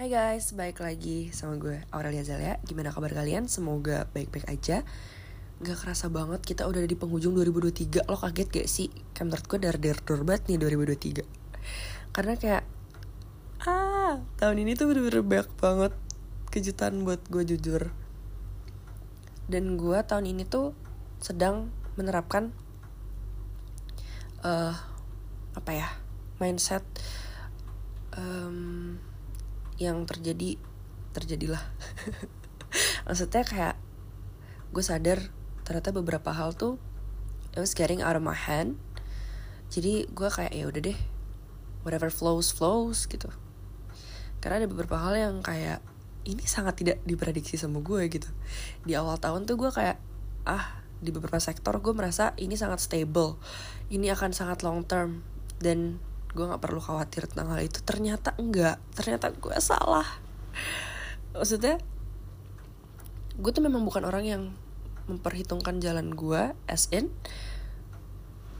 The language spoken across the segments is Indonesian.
Hai guys, balik lagi sama gue Aurelia Zalia Gimana kabar kalian? Semoga baik-baik aja Gak kerasa banget kita udah di penghujung 2023 Lo kaget gak sih? Kayak menurut gue dar-dar banget nih 2023 Karena kayak Ah, tahun ini tuh bener-bener banyak banget kejutan buat gue jujur Dan gue tahun ini tuh sedang menerapkan uh, Apa ya? Mindset um, yang terjadi terjadilah. Maksudnya kayak gue sadar ternyata beberapa hal tuh it was getting out of my hand jadi gue kayak ya udah deh whatever flows flows gitu. Karena ada beberapa hal yang kayak ini sangat tidak diprediksi sama gue gitu. Di awal tahun tuh gue kayak ah di beberapa sektor gue merasa ini sangat stable. Ini akan sangat long term. Dan gue nggak perlu khawatir tentang hal itu. Ternyata enggak. Ternyata gue salah. Maksudnya gue tuh memang bukan orang yang memperhitungkan jalan gue as in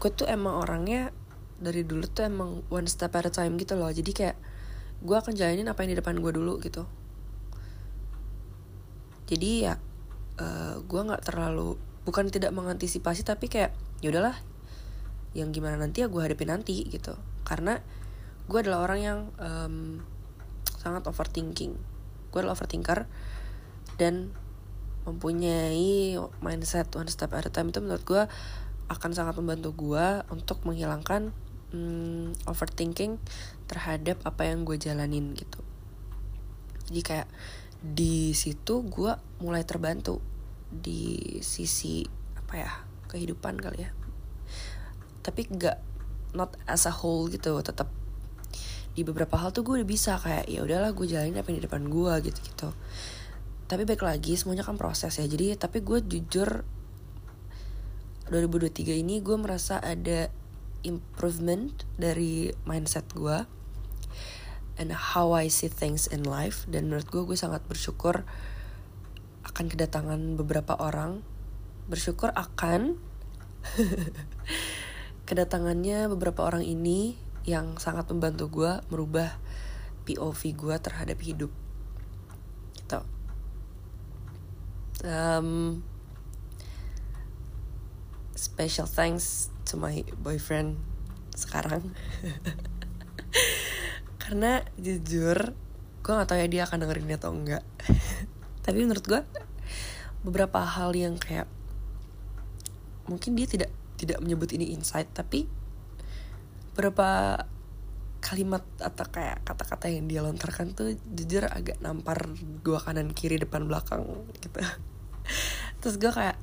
gue tuh emang orangnya dari dulu tuh emang one step at a time gitu loh. Jadi kayak gue akan jalanin apa yang di depan gue dulu gitu. Jadi ya uh, gue nggak terlalu bukan tidak mengantisipasi tapi kayak ya udahlah yang gimana nanti ya gue hadapi nanti gitu karena gue adalah orang yang um, sangat overthinking. Gue adalah overthinker dan mempunyai mindset one step at a time. Itu menurut gue akan sangat membantu gue untuk menghilangkan um, overthinking terhadap apa yang gue jalanin gitu. Jadi kayak di situ gue mulai terbantu di sisi apa ya kehidupan kali ya. Tapi gak not as a whole gitu tetap di beberapa hal tuh gue udah bisa kayak ya udahlah gue jalanin apa yang di depan gue gitu gitu tapi baik lagi semuanya kan proses ya. Jadi tapi gue jujur 2023 ini gue merasa ada improvement dari mindset gue and how I see things in life. Dan menurut gue gue sangat bersyukur akan kedatangan beberapa orang. Bersyukur akan kedatangannya beberapa orang ini yang sangat membantu gue merubah POV gue terhadap hidup. Gitu. Um, special thanks to my boyfriend sekarang. Karena jujur gue gak tau ya dia akan dengerin atau enggak. Tapi menurut gue beberapa hal yang kayak mungkin dia tidak tidak menyebut ini insight tapi beberapa kalimat atau kayak kata-kata yang dia lontarkan tuh jujur agak nampar gua kanan kiri depan belakang gitu. Terus gue kayak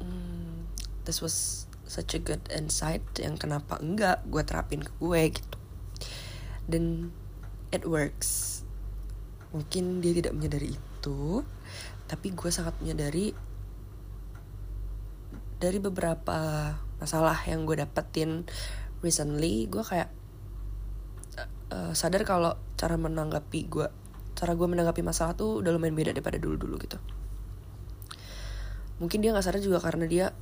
hmm, this was such a good insight yang kenapa enggak gue terapin ke gue gitu. Dan it works. Mungkin dia tidak menyadari itu tapi gue sangat menyadari dari beberapa masalah yang gue dapetin recently gue kayak uh, sadar kalau cara menanggapi gue cara gue menanggapi masalah tuh udah lumayan beda daripada dulu dulu gitu. Mungkin dia nggak sadar juga karena dia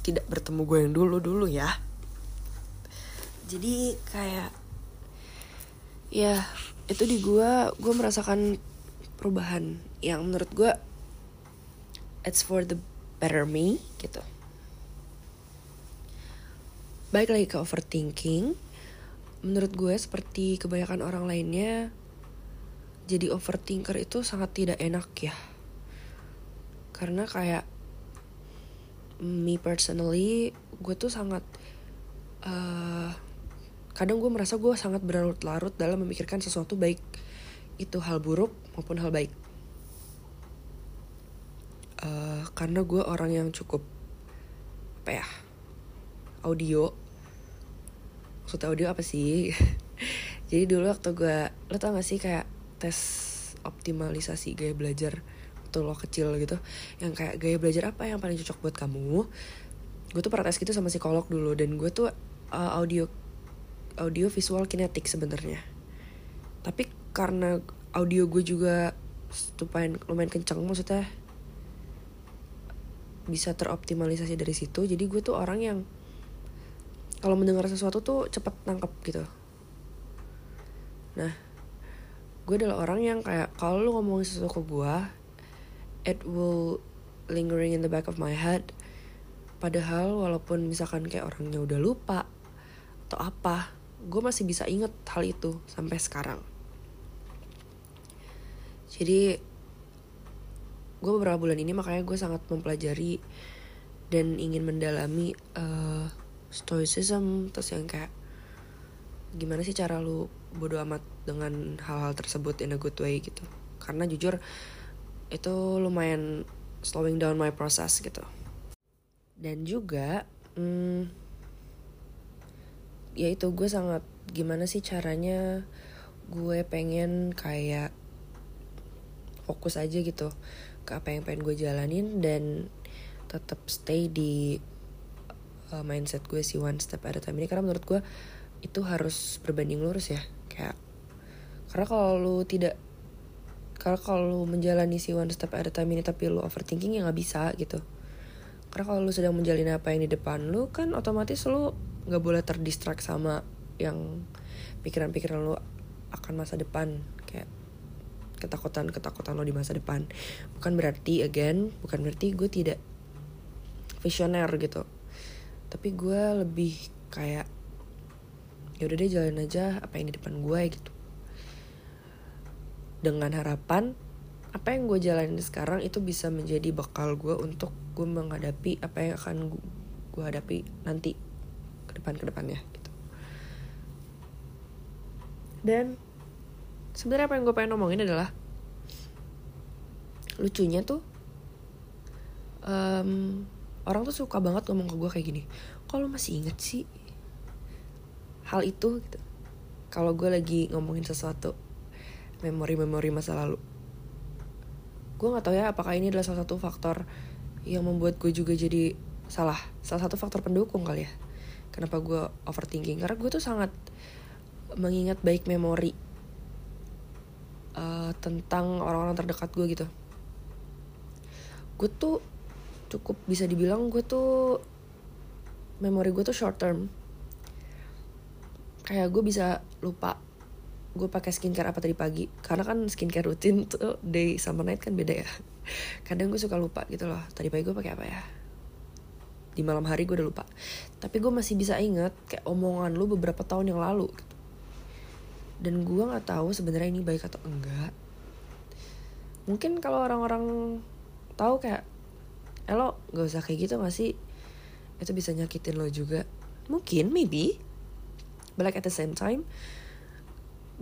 tidak bertemu gue yang dulu dulu ya. Jadi kayak ya itu di gue gue merasakan perubahan yang menurut gue it's for the better me gitu Baik lagi ke overthinking. Menurut gue seperti kebanyakan orang lainnya, jadi overthinker itu sangat tidak enak ya. Karena kayak me personally, gue tuh sangat uh, kadang gue merasa gue sangat berlarut-larut dalam memikirkan sesuatu baik itu hal buruk maupun hal baik. Uh, karena gue orang yang cukup apa ya audio maksud audio apa sih? Jadi dulu waktu gue lo tau gak sih kayak tes optimalisasi gaya belajar waktu lo kecil gitu yang kayak gaya belajar apa yang paling cocok buat kamu? Gue tuh pernah tes gitu sama psikolog dulu dan gue tuh uh, audio audio visual kinetik sebenarnya. Tapi karena audio gue juga lumayan lumayan kencang maksudnya bisa teroptimalisasi dari situ jadi gue tuh orang yang kalau mendengar sesuatu tuh cepet nangkep gitu. Nah gue adalah orang yang kayak kalau lu ngomongin sesuatu ke gue it will lingering in the back of my head. Padahal walaupun misalkan kayak orangnya udah lupa atau apa gue masih bisa inget hal itu sampai sekarang. Jadi gue beberapa bulan ini makanya gue sangat mempelajari dan ingin mendalami uh, stoicism terus yang kayak gimana sih cara lu bodo amat dengan hal-hal tersebut in a good way gitu. Karena jujur itu lumayan slowing down my process gitu. Dan juga hmm, ya itu gue sangat gimana sih caranya gue pengen kayak fokus aja gitu ke apa yang pengen gue jalanin dan tetap stay di uh, mindset gue si one step at a time ini. Karena menurut gue itu harus berbanding lurus ya. Kayak karena kalau lu tidak karena kalau lu menjalani si one step at a time ini tapi lu overthinking ya nggak bisa gitu. Karena kalau lu sedang menjalani apa yang di depan lu kan otomatis lu nggak boleh terdistract sama yang pikiran-pikiran lu akan masa depan. Kayak ketakutan-ketakutan lo di masa depan. Bukan berarti again bukan berarti gue tidak visioner gitu tapi gue lebih kayak ya udah deh jalan aja apa yang di depan gue gitu. Dengan harapan apa yang gue jalanin sekarang itu bisa menjadi bekal gue untuk gue menghadapi apa yang akan gue hadapi nanti ke depan ke depannya gitu. Dan sebenarnya apa yang gue pengen ngomongin adalah lucunya tuh um, orang tuh suka banget ngomong ke gue kayak gini kalau masih inget sih hal itu? Gitu. Kalau gue lagi ngomongin sesuatu memori-memori masa lalu gue nggak tahu ya apakah ini adalah salah satu faktor yang membuat gue juga jadi salah salah satu faktor pendukung kali ya. Kenapa gue overthinking? Karena gue tuh sangat mengingat baik memori uh, tentang orang-orang terdekat gue gitu. Gue tuh cukup bisa dibilang gue tuh memori gue tuh short term. Kayak gue bisa lupa gue pakai skincare apa tadi pagi. Karena kan skincare rutin tuh day sama night kan beda ya. Kadang gue suka lupa gitu loh tadi pagi gue pakai apa ya? Di malam hari gue udah lupa. Tapi gue masih bisa inget kayak omongan lu beberapa tahun yang lalu gitu. dan gue nggak tahu sebenarnya ini baik atau enggak. Mungkin kalau orang-orang tahu kayak eh lo gak usah kayak gitu gak sih itu bisa nyakitin lo juga. Mungkin maybe but like at the same time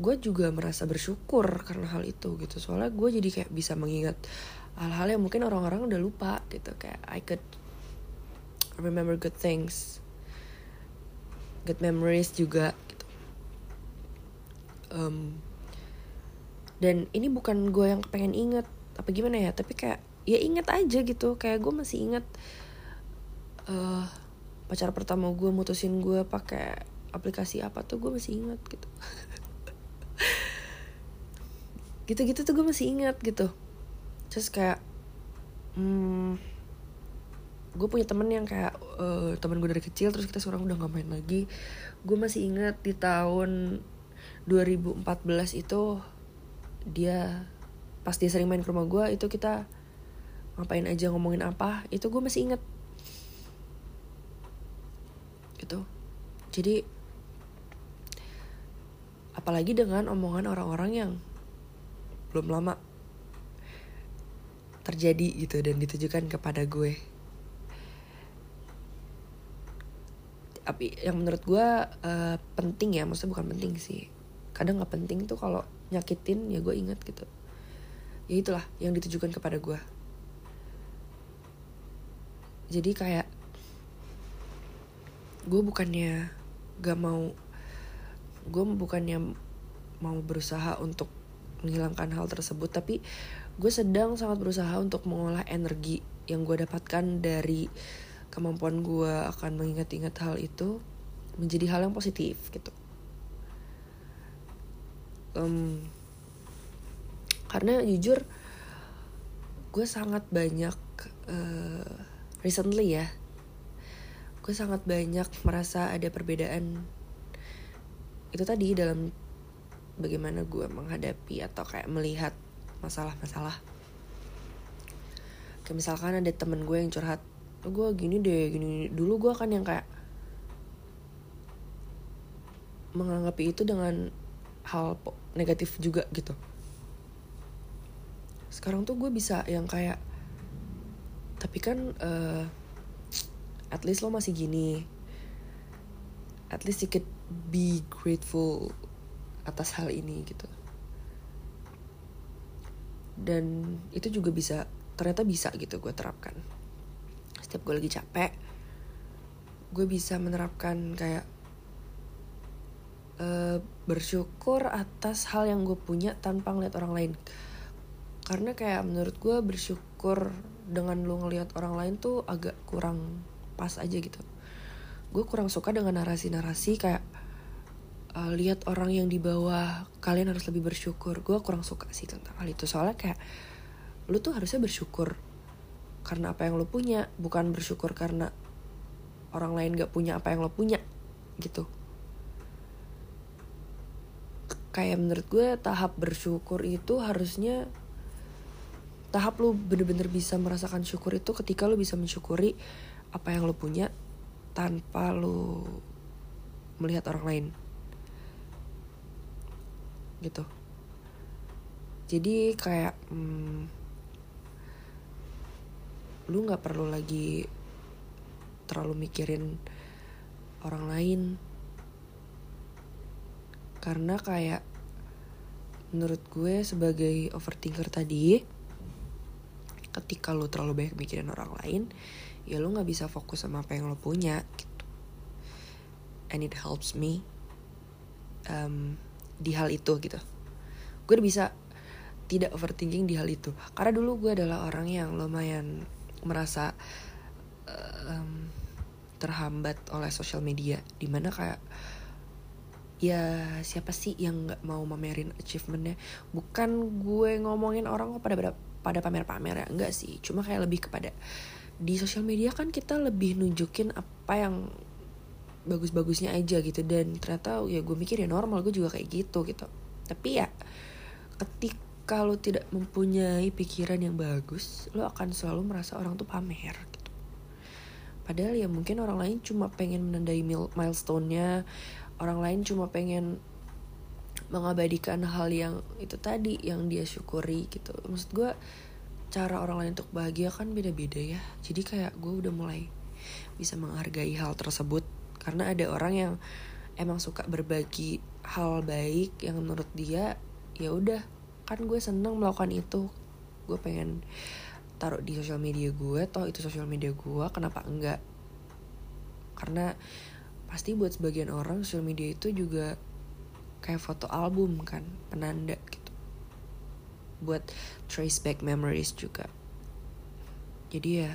gue juga merasa bersyukur karena hal itu gitu. Soalnya gue jadi kayak bisa mengingat hal-hal yang mungkin orang-orang udah lupa gitu. Kayak I could remember good things good memories juga gitu. Um, dan ini bukan gue yang pengen inget apa gimana ya tapi kayak ya inget aja gitu. Kayak gue masih inget uh, pacar pertama gue mutusin gue pakai aplikasi apa tuh gue masih ingat gitu. Gitu-gitu tuh gue masih ingat gitu. Terus kayak hmm, gue punya temen yang kayak uh, temen gue dari kecil terus kita sekarang udah gak main lagi. Gue masih ingat di tahun 2014 itu dia pas dia sering main ke rumah gue itu kita ngapain aja ngomongin apa itu gue masih inget gitu. Jadi apalagi dengan omongan orang-orang yang belum lama terjadi gitu dan ditujukan kepada gue. Tapi yang menurut gue uh, penting ya maksudnya bukan penting sih. Kadang nggak penting tuh kalau nyakitin ya gue inget gitu. Ya itulah yang ditujukan kepada gue jadi kayak gue bukannya gak mau gue bukannya mau berusaha untuk menghilangkan hal tersebut tapi gue sedang sangat berusaha untuk mengolah energi yang gue dapatkan dari kemampuan gue akan mengingat-ingat hal itu menjadi hal yang positif gitu. Um, karena jujur gue sangat banyak uh, recently ya gue sangat banyak merasa ada perbedaan. Itu tadi dalam bagaimana gue menghadapi atau kayak melihat masalah-masalah. Kayak misalkan ada temen gue yang curhat oh, gue gini deh gini dulu gue kan yang kayak menanggapi itu dengan hal negatif juga gitu. Sekarang tuh gue bisa yang kayak tapi kan uh, at least lo masih gini. At least could be grateful atas hal ini gitu. Dan itu juga bisa ternyata bisa gitu gue terapkan. Setiap gue lagi capek gue bisa menerapkan kayak uh, bersyukur atas hal yang gue punya tanpa ngeliat orang lain. Karena kayak menurut gue bersyukur dengan lu ngeliat orang lain tuh agak kurang pas aja gitu. Gue kurang suka dengan narasi-narasi kayak uh, lihat orang yang di bawah kalian harus lebih bersyukur. Gue kurang suka sih tentang hal itu. Soalnya kayak lu tuh harusnya bersyukur karena apa yang lu punya bukan bersyukur karena orang lain gak punya apa yang lo punya gitu. Kayak menurut gue tahap bersyukur itu harusnya tahap lu bener-bener bisa merasakan syukur itu ketika lu bisa mensyukuri apa yang lu punya tanpa lu melihat orang lain. Gitu. Jadi kayak hmm, lu nggak perlu lagi terlalu mikirin orang lain. Karena kayak menurut gue sebagai overthinker tadi ketika lu terlalu banyak mikirin orang lain ya lo nggak bisa fokus sama apa yang lo punya gitu. And it helps me um, di hal itu gitu. Gue udah bisa tidak overthinking di hal itu. Karena dulu gue adalah orang yang lumayan merasa um, terhambat oleh sosial media di mana kayak ya siapa sih yang nggak mau mamerin achievementnya? Bukan gue ngomongin orang kok pada pada pamer-pamer ya? Enggak sih cuma kayak lebih kepada di sosial media kan kita lebih nunjukin apa yang bagus-bagusnya aja gitu. Dan ternyata ya gue mikir ya normal gue juga kayak gitu gitu. Tapi ya ketika lo tidak mempunyai pikiran yang bagus lo akan selalu merasa orang tuh pamer gitu. Padahal ya mungkin orang lain cuma pengen menandai milestone-nya orang lain cuma pengen mengabadikan hal yang itu tadi yang dia syukuri gitu. Maksud gue cara orang lain untuk bahagia kan beda-beda ya. Jadi kayak gue udah mulai bisa menghargai hal tersebut karena ada orang yang emang suka berbagi hal baik yang menurut dia ya udah kan gue seneng melakukan itu. Gue pengen taruh di sosial media gue toh itu sosial media gue kenapa enggak? Karena pasti buat sebagian orang sosial media itu juga kayak foto album kan penanda gitu. Buat trace back memories juga. Jadi ya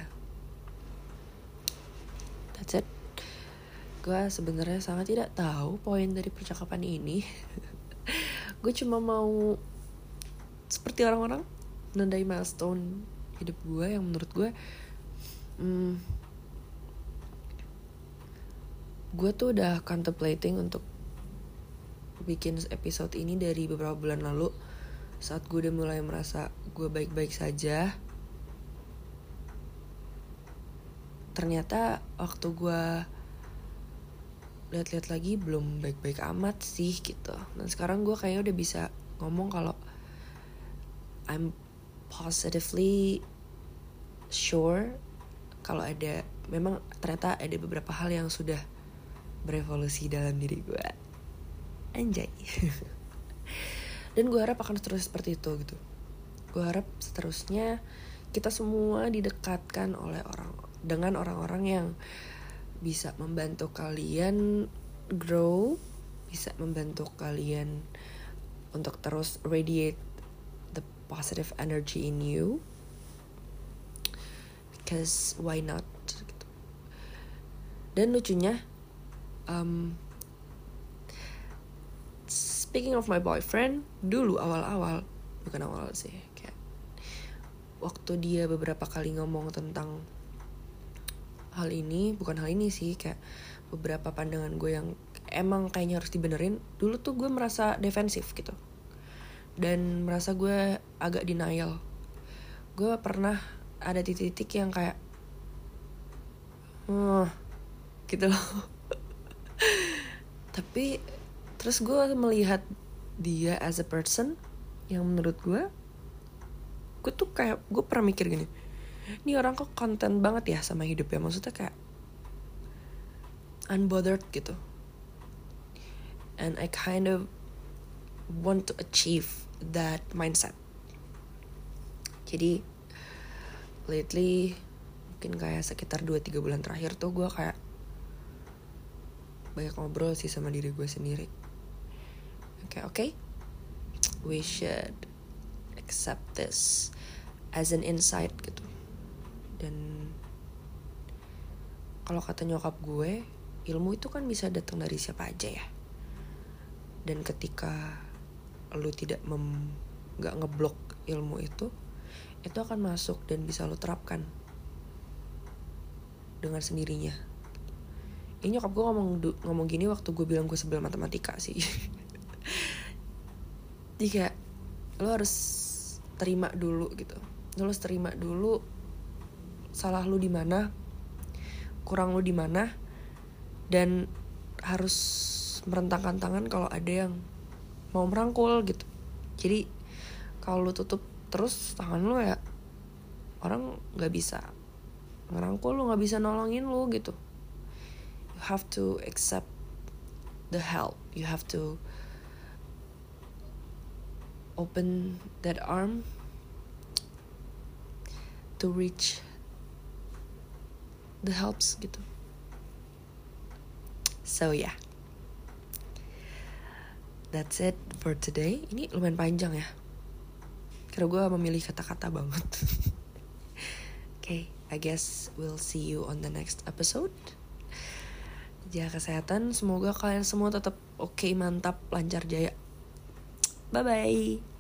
that's it. Gue sebenarnya sangat tidak tahu poin dari percakapan ini. Gue cuma mau seperti orang-orang nandai milestone hidup gue yang menurut gue hmm, gue tuh udah contemplating untuk bikin episode ini dari beberapa bulan lalu saat gue udah mulai merasa gue baik-baik saja. Ternyata waktu gue lihat-lihat lagi belum baik-baik amat sih gitu. Dan sekarang gue kayaknya udah bisa ngomong kalau I'm positively sure kalau ada memang ternyata ada beberapa hal yang sudah berevolusi dalam diri gue anjay. Dan gue harap akan terus seperti itu gitu. Gue harap seterusnya kita semua didekatkan oleh orang dengan orang-orang yang bisa membantu kalian grow bisa membantu kalian untuk terus radiate the positive energy in you. Because why not? Gitu. dan lucunya um, speaking of my boyfriend dulu awal-awal bukan awal sih kayak waktu dia beberapa kali ngomong tentang hal ini bukan hal ini sih kayak beberapa pandangan gue yang emang kayaknya harus dibenerin dulu tuh gue merasa defensif gitu. Dan merasa gue agak denial. Gue pernah ada titik-titik yang kayak hmm, gitu loh. Tapi terus gue melihat dia as a person yang menurut gue gue tuh kayak gue pernah mikir gini ini orang kok konten banget ya sama hidup ya? Maksudnya kayak unbothered gitu. And I kind of want to achieve that mindset. Jadi lately mungkin kayak sekitar 2-3 bulan terakhir tuh gue kayak banyak ngobrol sih sama diri gue sendiri kayak oke okay, we should accept this as an insight gitu. Dan kalau kata nyokap gue ilmu itu kan bisa datang dari siapa aja ya. Dan ketika lu tidak mem nggak ngeblok ilmu itu itu akan masuk dan bisa lo terapkan dengan sendirinya. Ini nyokap gue ngomong ngomong gini waktu gue bilang gue sebel matematika sih jadi kayak lo harus terima dulu gitu. Lo harus terima dulu salah lu di mana kurang lu di mana dan harus merentangkan tangan kalau ada yang mau merangkul gitu. Jadi kalau lu tutup terus tangan lu ya orang nggak bisa ngerangkul lu nggak bisa nolongin lu gitu. You have to accept the help. You have to open that arm to reach the helps gitu so yeah that's it for today ini lumayan panjang ya Kira gue memilih kata-kata banget. Oke, okay, I guess we'll see you on the next episode. Jaga kesehatan, semoga kalian semua tetap oke, okay, mantap, lancar jaya. Bye bye.